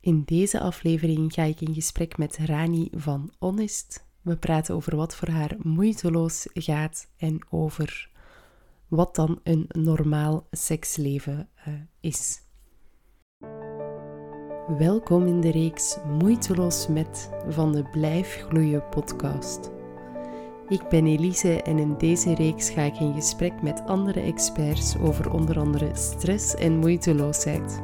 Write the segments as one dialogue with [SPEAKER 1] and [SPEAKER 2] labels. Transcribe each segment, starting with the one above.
[SPEAKER 1] In deze aflevering ga ik in gesprek met Rani van Honest. We praten over wat voor haar moeiteloos gaat en over wat dan een normaal seksleven uh, is. Welkom in de reeks Moeiteloos met van de Blijf Gloeien podcast. Ik ben Elise en in deze reeks ga ik in gesprek met andere experts over onder andere stress en moeiteloosheid.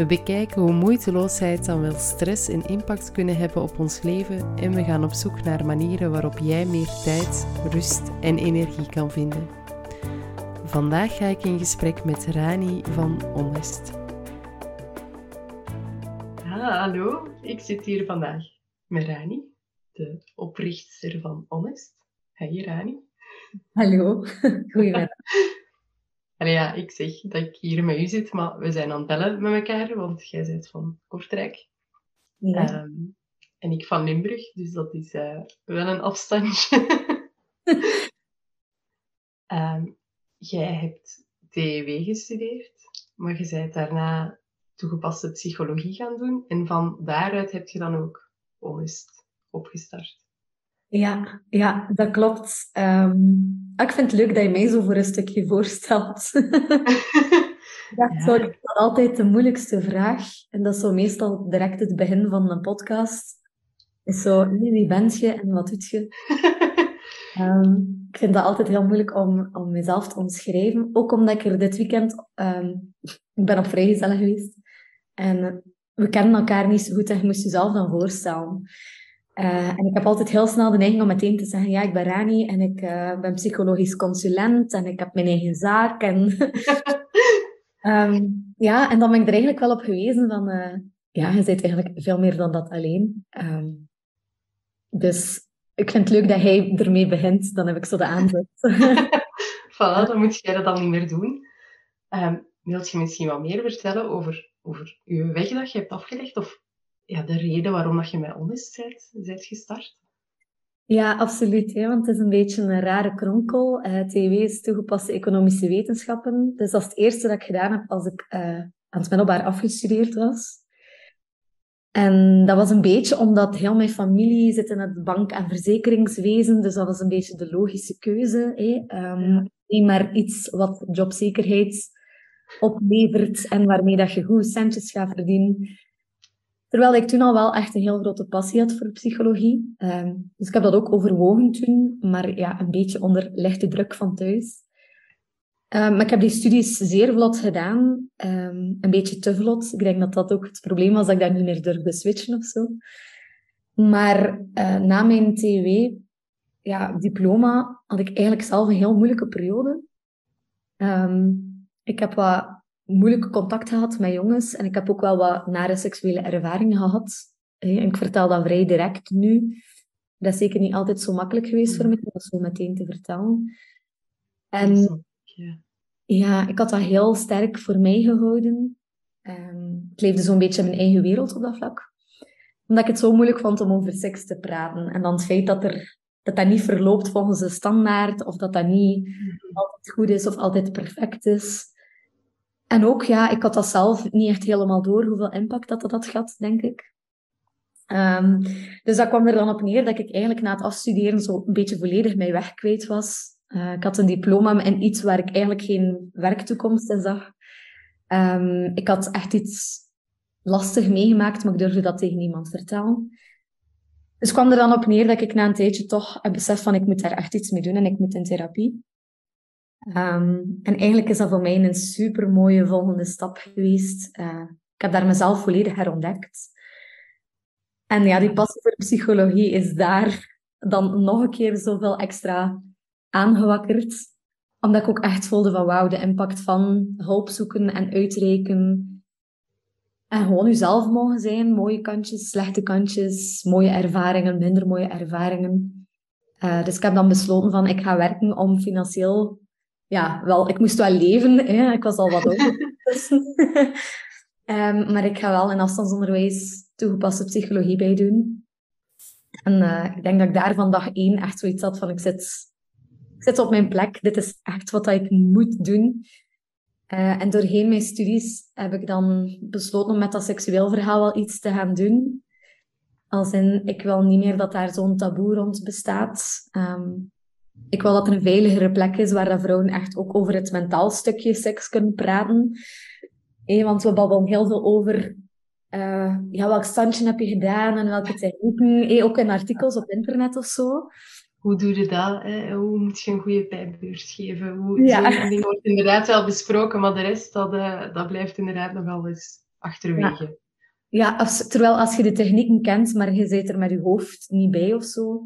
[SPEAKER 1] We bekijken hoe moeiteloosheid dan wel stress en impact kunnen hebben op ons leven en we gaan op zoek naar manieren waarop jij meer tijd, rust en energie kan vinden. Vandaag ga ik in gesprek met Rani van Honest. Ah, hallo, ik zit hier vandaag met Rani, de oprichter van Honest. Hey Rani.
[SPEAKER 2] Hallo, goedemiddag.
[SPEAKER 1] Allee, ja, ik zeg dat ik hier met u zit, maar we zijn aan het bellen met elkaar, want jij bent van Kortrijk. Ja. Ehm, en ik van Limburg, dus dat is uh, wel een afstandje. um, jij hebt TEW gestudeerd, maar je bent daarna toegepaste psychologie gaan doen. En van daaruit heb je dan ook Honest opgestart.
[SPEAKER 2] Ja, ja, dat klopt. Um, ik vind het leuk dat je mij zo voor een stukje voorstelt. dat is ja. altijd de moeilijkste vraag. En dat is zo meestal direct het begin van een podcast. Is zo, wie bent je en wat doet je? um, ik vind dat altijd heel moeilijk om, om mezelf te omschrijven. Ook omdat ik er dit weekend... Um, ik ben op vrijgezellig geweest. En we kennen elkaar niet zo goed en je moest jezelf dan voorstellen. Uh, en ik heb altijd heel snel de neiging om meteen te zeggen, ja, ik ben Rani en ik uh, ben psychologisch consulent en ik heb mijn eigen zaak. En um, ja, en dan ben ik er eigenlijk wel op gewezen van, uh, ja, je bent eigenlijk veel meer dan dat alleen. Um, dus ik vind het leuk dat hij ermee begint, dan heb ik zo de aanzet.
[SPEAKER 1] voilà, dan moet jij dat dan niet meer doen. Um, wilt je misschien wat meer vertellen over, over je weg dat je hebt afgelegd? Of ja, de reden waarom dat je met Honest bent, bent gestart?
[SPEAKER 2] Ja, absoluut. Hè, want het is een beetje een rare kronkel. Uh, TW is toegepaste economische wetenschappen. Dus dat is het eerste dat ik gedaan heb als ik uh, aan het middelbaar afgestudeerd was. En dat was een beetje omdat heel mijn familie zit in het bank- en verzekeringswezen. Dus dat was een beetje de logische keuze. Hè. Um, maar iets wat jobzekerheid oplevert en waarmee dat je goed centjes gaat verdienen. Terwijl ik toen al wel echt een heel grote passie had voor psychologie. Um, dus ik heb dat ook overwogen toen, maar ja, een beetje onder lichte druk van thuis. Um, maar ik heb die studies zeer vlot gedaan. Um, een beetje te vlot. Ik denk dat dat ook het probleem was, dat ik daar niet meer durfde switchen of zo. Maar uh, na mijn TW, ja, diploma, had ik eigenlijk zelf een heel moeilijke periode. ik heb wat moeilijke contact gehad met jongens. En ik heb ook wel wat nare seksuele ervaringen gehad. En ik vertel dat vrij direct nu. Dat is zeker niet altijd zo makkelijk geweest voor mm. mij om dat zo meteen te vertellen. En ja, ik had dat heel sterk voor mij gehouden. Um, ik leefde zo'n beetje in mijn eigen wereld op dat vlak. Omdat ik het zo moeilijk vond om over seks te praten. En dan het feit dat er, dat, dat niet verloopt volgens de standaard, of dat dat niet mm-hmm. altijd goed is of altijd perfect is. En ook, ja, ik had dat zelf niet echt helemaal door, hoeveel impact dat dat had gehad, denk ik. Um, dus dat kwam er dan op neer dat ik eigenlijk na het afstuderen zo een beetje volledig mijn weg kwijt was. Uh, ik had een diploma en iets waar ik eigenlijk geen werktoekomst in zag. Um, ik had echt iets lastig meegemaakt, maar ik durfde dat tegen niemand vertellen. Dus kwam er dan op neer dat ik na een tijdje toch heb besef van ik moet daar echt iets mee doen en ik moet in therapie. Um, en eigenlijk is dat voor mij een super mooie volgende stap geweest. Uh, ik heb daar mezelf volledig herontdekt. En ja, die passie voor psychologie is daar dan nog een keer zoveel extra aangewakkerd. Omdat ik ook echt voelde van wauw, de impact van hulp zoeken en uitreiken. En gewoon jezelf mogen zijn. Mooie kantjes, slechte kantjes, mooie ervaringen, minder mooie ervaringen. Uh, dus ik heb dan besloten van ik ga werken om financieel ja, wel, ik moest wel leven. Hè. Ik was al wat ouder. um, maar ik ga wel in afstandsonderwijs toegepaste psychologie bij doen. En uh, ik denk dat ik daar van dag één echt zoiets had van ik zit, ik zit op mijn plek. Dit is echt wat ik moet doen. Uh, en doorheen mijn studies heb ik dan besloten om met dat seksueel verhaal wel iets te gaan doen. Als in, ik wil niet meer dat daar zo'n taboe rond bestaat. Um, ik wil dat er een veiligere plek is waar dat vrouwen echt ook over het mentaal stukje seks kunnen praten. Hey, want we babbelen heel veel over uh, ja, welk standje heb je gedaan en welke technieken. Hey, ook in artikels op internet of zo.
[SPEAKER 1] Hoe doe je dat? Hè? Hoe moet je een goede pijpbeurs geven? Hoe, ja. Zo'n ding wordt inderdaad wel besproken, maar de rest dat, uh, dat blijft inderdaad nogal eens achterwege.
[SPEAKER 2] Ja, ja terwijl als je de technieken kent, maar je zit er met je hoofd niet bij of zo,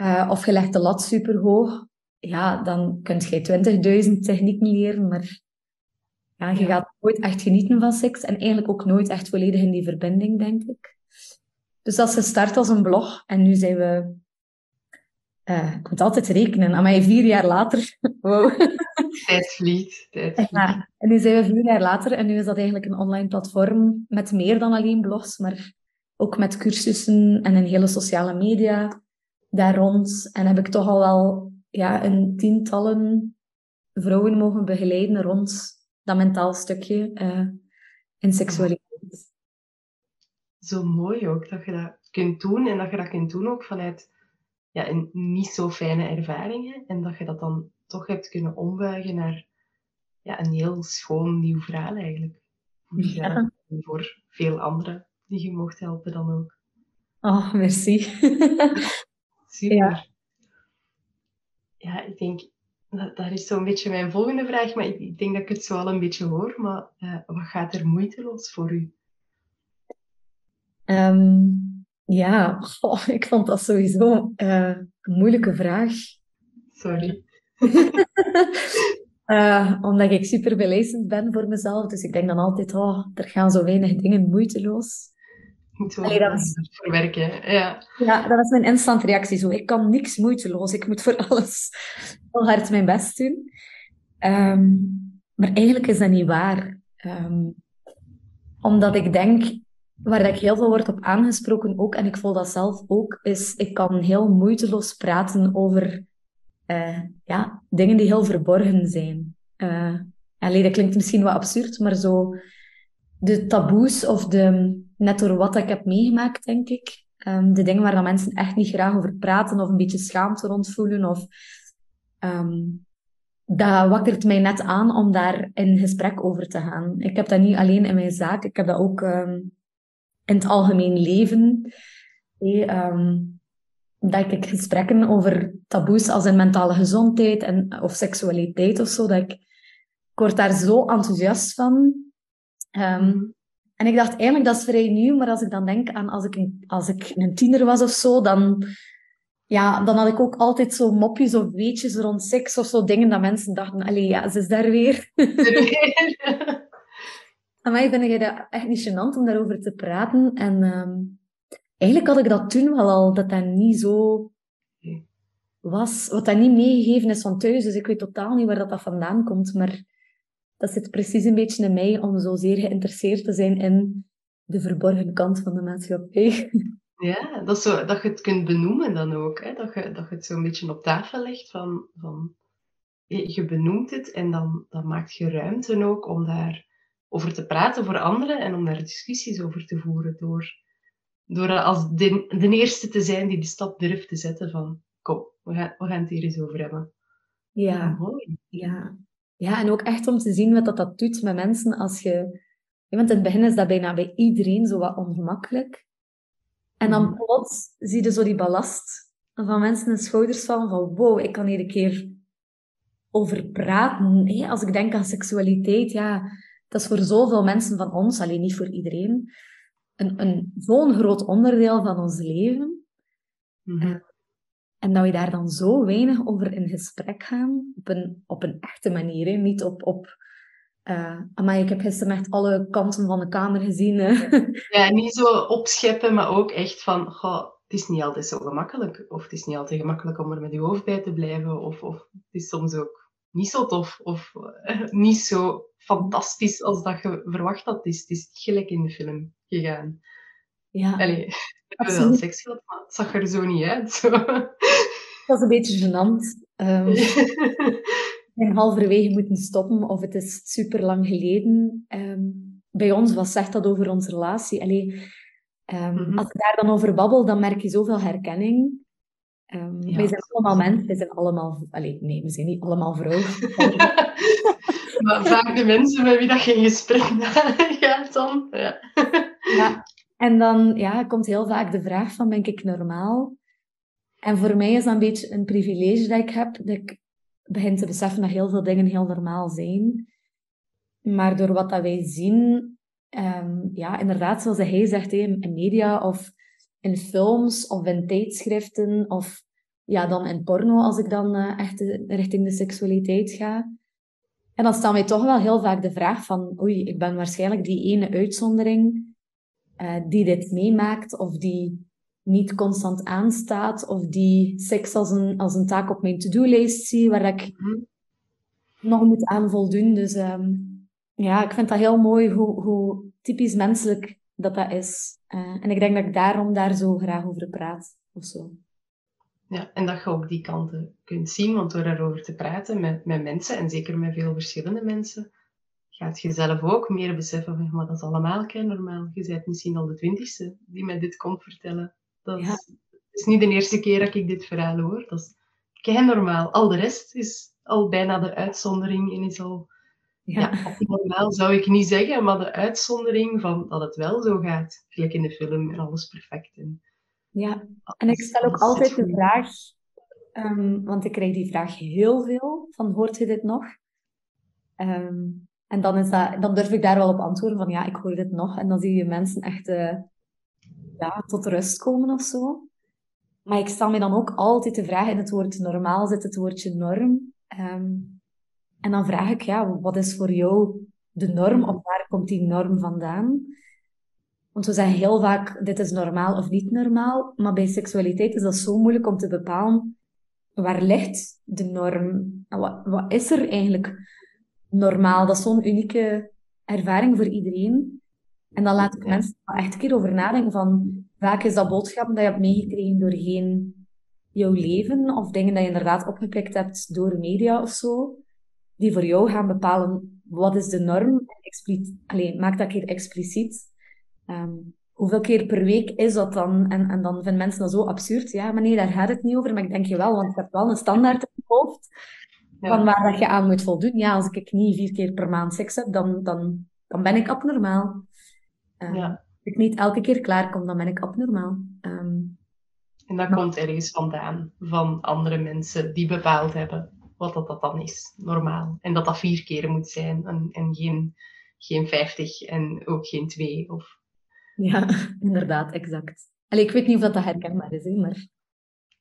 [SPEAKER 2] uh, of je legt de lat super hoog, ja, dan kun je 20.000 technieken leren, maar ja, je gaat nooit echt genieten van seks en eigenlijk ook nooit echt volledig in die verbinding, denk ik. Dus dat is gestart als een blog en nu zijn we... Uh, ik moet altijd rekenen, aan mij vier jaar later.
[SPEAKER 1] Wow. Tijd vliegt.
[SPEAKER 2] Ja, en nu zijn we vier jaar later en nu is dat eigenlijk een online platform met meer dan alleen blogs, maar ook met cursussen en een hele sociale media daar rond. En heb ik toch al wel ja, een tientallen vrouwen mogen begeleiden rond dat mentaal stukje uh, in seksualiteit.
[SPEAKER 1] Zo mooi ook dat je dat kunt doen en dat je dat kunt doen ook vanuit ja, een niet zo fijne ervaringen en dat je dat dan toch hebt kunnen ombuigen naar ja, een heel schoon nieuw verhaal eigenlijk. Voor ja. voor veel anderen die je mocht helpen dan ook.
[SPEAKER 2] Oh, merci.
[SPEAKER 1] Super. Ja. ik denk, dat, dat is zo'n beetje mijn volgende vraag, maar ik, ik, denk dat ik het zo al een beetje hoor. Maar uh, wat gaat er moeiteloos voor u?
[SPEAKER 2] Um, ja, oh, ik vond dat sowieso uh, een moeilijke vraag.
[SPEAKER 1] Sorry.
[SPEAKER 2] uh, omdat ik super belezen ben voor mezelf. Dus ik denk dan altijd, oh, er gaan zo weinig dingen moeiteloos.
[SPEAKER 1] Wel dat is... verwerken. Ja.
[SPEAKER 2] ja, dat is mijn instant reactie. Zo, ik kan niks moeiteloos. Ik moet voor alles heel hard mijn best doen. Um, maar eigenlijk is dat niet waar. Um, omdat ik denk, waar ik heel veel word op aangesproken ook, en ik voel dat zelf ook, is ik kan heel moeiteloos praten over uh, ja, dingen die heel verborgen zijn. Uh, allee, dat klinkt misschien wat absurd, maar zo de taboes of de, net door wat ik heb meegemaakt, denk ik. Um, de dingen waar dan mensen echt niet graag over praten of een beetje schaamte rond voelen. Of, um, dat wakkert mij net aan om daar in gesprek over te gaan. Ik heb dat niet alleen in mijn zaak, ik heb dat ook um, in het algemeen leven. Dat ik gesprekken over taboes als in mentale gezondheid en, of seksualiteit of zo, dat ik, word daar zo enthousiast van. Um, en ik dacht eigenlijk, dat is vrij nieuw, maar als ik dan denk aan als ik een, als ik een tiener was of zo, dan, ja, dan had ik ook altijd zo mopjes of weetjes rond seks of zo dingen dat mensen dachten, allee, ja, ze is daar weer. Aan mij vind ik dat echt niet gênant om daarover te praten. En um, eigenlijk had ik dat toen wel al, dat dat niet zo was. Wat dat niet meegegeven is van thuis, dus ik weet totaal niet waar dat, dat vandaan komt. Maar dat zit precies een beetje in mij om zozeer geïnteresseerd te zijn in de verborgen kant van de maatschappij.
[SPEAKER 1] Ja, dat, zo, dat je het kunt benoemen dan ook. Hè? Dat, je, dat je het zo een beetje op tafel legt van, van je benoemt het en dan, dan maakt je ruimte ook om daar over te praten voor anderen en om daar discussies over te voeren. Door, door als de, de eerste te zijn die de stap durft te zetten van kom, we gaan, we gaan het hier eens over hebben.
[SPEAKER 2] Ja, mooi. Ja, ja, en ook echt om te zien wat dat, dat doet met mensen als je... Want in het begin is dat bijna bij iedereen zo wat ongemakkelijk. En dan mm. plots zie je zo die ballast van mensen in schouders vallen van wow, ik kan hier een keer over praten. Als ik denk aan seksualiteit, ja, dat is voor zoveel mensen van ons, alleen niet voor iedereen, een, een, zo'n groot onderdeel van ons leven. Mm en dat we daar dan zo weinig over in gesprek gaan, op een, op een echte manier, hè? niet op... op uh, maar ik heb gisteren echt alle kanten van de kamer gezien.
[SPEAKER 1] Ja, niet zo opscheppen, maar ook echt van, het is niet altijd zo gemakkelijk. Of het is niet altijd gemakkelijk om er met je hoofd bij te blijven. Of, of het is soms ook niet zo tof. Of uh, niet zo fantastisch als dat je verwacht had. Het is, het is gelijk in de film gegaan. Ja. Allee, we hebben wel seks gehad, maar het zag er zo niet uit. Zo.
[SPEAKER 2] Dat is een beetje gênant. Um, zijn halverwege moeten stoppen of het is super lang geleden. Ehm, bij ons, wat zegt dat over onze relatie? Allee, ehm,
[SPEAKER 1] Mhm.
[SPEAKER 2] Als ik daar dan over babbel, dan merk je zoveel herkenning. Ehm,
[SPEAKER 1] Ja,
[SPEAKER 2] wij zijn allemaal mensen, wij zijn allemaal... Allee, nee, we zijn niet allemaal vrouwen.
[SPEAKER 1] maar vaak de mensen met wie dat je in gesprek gaat dan. Ja.
[SPEAKER 2] Ja, en dan ja, komt heel vaak de vraag van, ben ik normaal? En voor mij is dat een beetje een privilege dat ik heb, dat ik begin te beseffen dat heel veel dingen heel normaal zijn. Maar door wat dat wij zien, ehm, ja, inderdaad, zoals hij zegt, in media of in films of in tijdschriften of ja, dan in porno, als ik dan eh, echt richting de seksualiteit ga. En dan staan wij toch wel heel vaak de vraag van, oei, ik ben waarschijnlijk die ene uitzondering eh, die dit meemaakt of die niet constant aanstaat of die seks als een, als een taak op mijn to-do-lijst zie waar ik
[SPEAKER 1] Mhm.
[SPEAKER 2] nog moet aan voldoen. Dus ehm, ja, ik vind dat heel mooi hoe, hoe typisch menselijk dat dat is. Eh, en ik denk dat ik daarom daar zo graag over praat of zo.
[SPEAKER 1] Ja, en dat je ook die kanten kunt zien, want door daarover te praten met, met mensen, en zeker met veel verschillende mensen, gaat je zelf ook meer beseffen van, maar dat is allemaal kei normaal. Je bent misschien al de twintigste die mij dit komt vertellen. Dat is,
[SPEAKER 2] Ja.
[SPEAKER 1] het is niet de eerste keer dat ik dit verhaal hoor. Dat is kei normaal. Al de rest is al bijna de uitzondering en is al...
[SPEAKER 2] Ja,
[SPEAKER 1] Ja, normaal zou ik niet zeggen, maar de uitzondering van dat het wel zo gaat. Gelijk in de film en alles perfect. En,
[SPEAKER 2] ja. En ik stel ook altijd de vraag, ehm, want ik krijg die vraag heel veel, van hoort je dit nog? Ehm, en dan, is dat, dan durf ik daar wel op antwoorden van ja, ik hoor dit nog. En dan zie je mensen echt eh, ja, tot rust komen of zo. Maar ik stel me dan ook altijd de vraag, in het woord normaal zit het woordje norm. Ehm, en dan vraag ik, ja, wat is voor jou de norm of waar komt die norm vandaan? Want we zeggen heel vaak, dit is normaal of niet normaal. Maar bij seksualiteit is dat zo moeilijk om te bepalen, waar ligt de norm? Wat, wat is er eigenlijk normaal? Dat is zo'n unieke ervaring voor iedereen. En dan laat ik
[SPEAKER 1] Ja.
[SPEAKER 2] mensen er echt een keer over nadenken van, vaak is dat boodschappen dat je hebt meegekregen doorheen jouw leven, of dingen dat je inderdaad opgepikt hebt door media of zo, die voor jou gaan bepalen, wat is de norm? Allee, maak dat keer expliciet. Ehm, hoeveel keer per week is dat dan? En, en dan vinden mensen dat zo absurd. Ja, maar nee, daar gaat het niet over. Maar ik denk je wel, want je hebt wel een standaard in je hoofd
[SPEAKER 1] Ja.
[SPEAKER 2] van waar dat je aan moet voldoen. Ja, als ik niet vier keer per maand seks heb, dan, dan, dan ben ik abnormaal.
[SPEAKER 1] Ja.
[SPEAKER 2] Als ik niet elke keer klaarkom, dan ben ik abnormaal. Ehm,
[SPEAKER 1] En dat komt ergens vandaan, van andere mensen die bepaald hebben wat dat, dat dan is, normaal. En dat dat vier keer moet zijn en, en geen, geen vijftig en ook geen twee. Of...
[SPEAKER 2] ja, inderdaad, exact. Allee, ik weet niet of dat, dat herkenbaar is, hè, maar...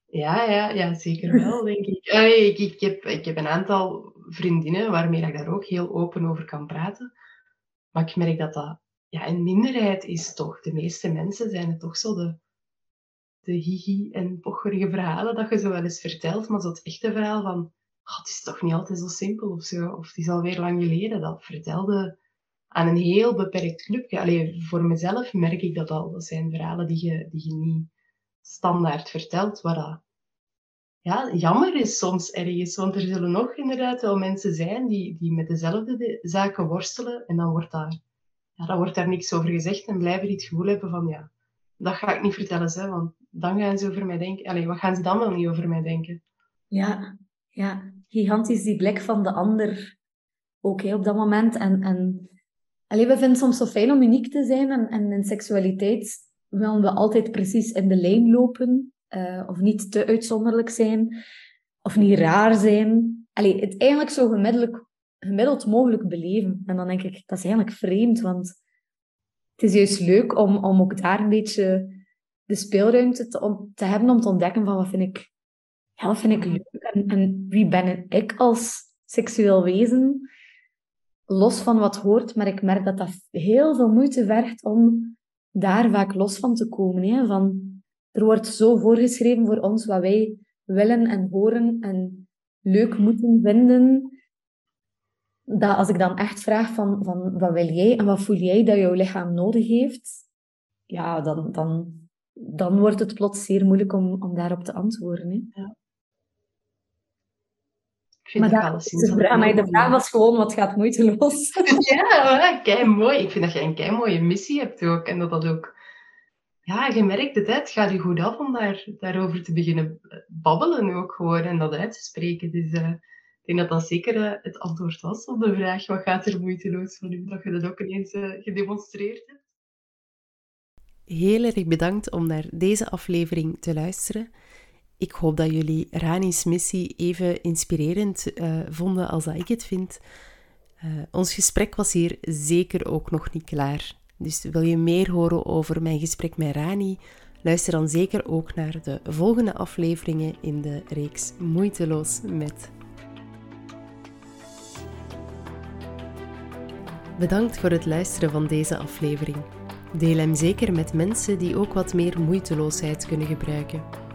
[SPEAKER 1] Ja, ja, ja, zeker wel, denk ik. Ik, ik, heb, ik heb een aantal vriendinnen waarmee ik daar ook heel open over kan praten. Maar ik merk dat dat ja, een minderheid is toch. De meeste mensen zijn het toch zo de, de hihi en pocherige verhalen dat je zo wel eens vertelt. Maar zo het echte verhaal van, "God, het is toch niet altijd zo simpel of zo. Of het is alweer lang geleden. Dat vertelde aan een heel beperkt clubje. Allee, voor mezelf merk ik dat al. Dat zijn verhalen die je, die je niet standaard vertelt, dat ja, jammer is soms ergens. Want er zullen nog inderdaad wel mensen zijn die, die met dezelfde de- zaken worstelen. En dan wordt, daar, ja, dan wordt daar niks over gezegd en blijven die het gevoel hebben van ja, dat ga ik niet vertellen, hè, want dan gaan ze over mij denken. Allee, wat gaan ze dan wel niet over mij denken?
[SPEAKER 2] Ja, ja, gigantisch die blik van de ander ook op dat moment. En, en allee, we vinden het soms zo fijn om uniek te zijn. En, en in seksualiteit willen we altijd precies in de lijn lopen. eh, of niet te uitzonderlijk zijn. Of niet raar zijn. Allee, het eigenlijk zo gemiddeld, mogelijk beleven. En dan denk ik, dat is eigenlijk vreemd. Want het is juist leuk om, om ook daar een beetje de speelruimte te, te hebben om te ontdekken van wat vind ik ja, dat vind ik leuk. En, en wie ben ik als seksueel wezen? Los van wat hoort, maar ik merk dat dat heel veel moeite vergt om daar vaak los van te komen. Hè? Van, er wordt zo voorgeschreven voor ons wat wij willen en horen en leuk moeten vinden. Dat als ik dan echt vraag van, van wat wil jij en wat voel jij dat jouw lichaam nodig heeft, ja, dan, dan, dan wordt het plots zeer moeilijk om, om daarop te antwoorden. Hè?
[SPEAKER 3] Ik vind
[SPEAKER 2] maar de, maar de vraag was gewoon, wat gaat moeiteloos?
[SPEAKER 3] ja, kei mooi. Ik vind dat jij een kei mooie missie hebt ook. En dat dat ook... Ja, je merkt het, hè. het gaat je goed af om daar, daarover te beginnen babbelen ook gewoon en dat uit te spreken. Dus uh, ik denk dat dat zeker uh, het antwoord was op de vraag, wat gaat er moeiteloos van u? Dat je dat ook ineens uh, gedemonstreerd hebt.
[SPEAKER 1] Heel erg bedankt om naar deze aflevering te luisteren. Ik hoop dat jullie Rani's missie even inspirerend uh, vonden als ik het vind. Uh, ons gesprek was hier zeker ook nog niet klaar. Dus wil je meer horen over mijn gesprek met Rani? Luister dan zeker ook naar de volgende afleveringen in de reeks Moeiteloos met. Bedankt voor het luisteren van deze aflevering. Deel hem zeker met mensen die ook wat meer moeiteloosheid kunnen gebruiken.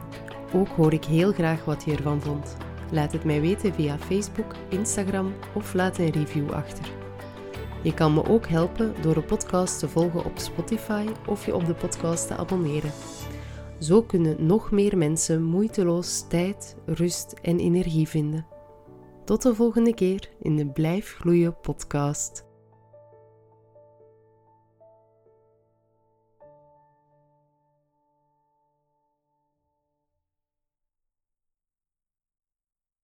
[SPEAKER 1] Ook hoor ik heel graag wat je ervan vond. Laat het mij weten via Facebook, Instagram of laat een review achter. Je kan me ook helpen door de podcast te volgen op Spotify of je op de podcast te abonneren. Zo kunnen nog meer mensen moeiteloos tijd, rust en energie vinden. Tot de volgende keer in de Blijf Gloeien podcast.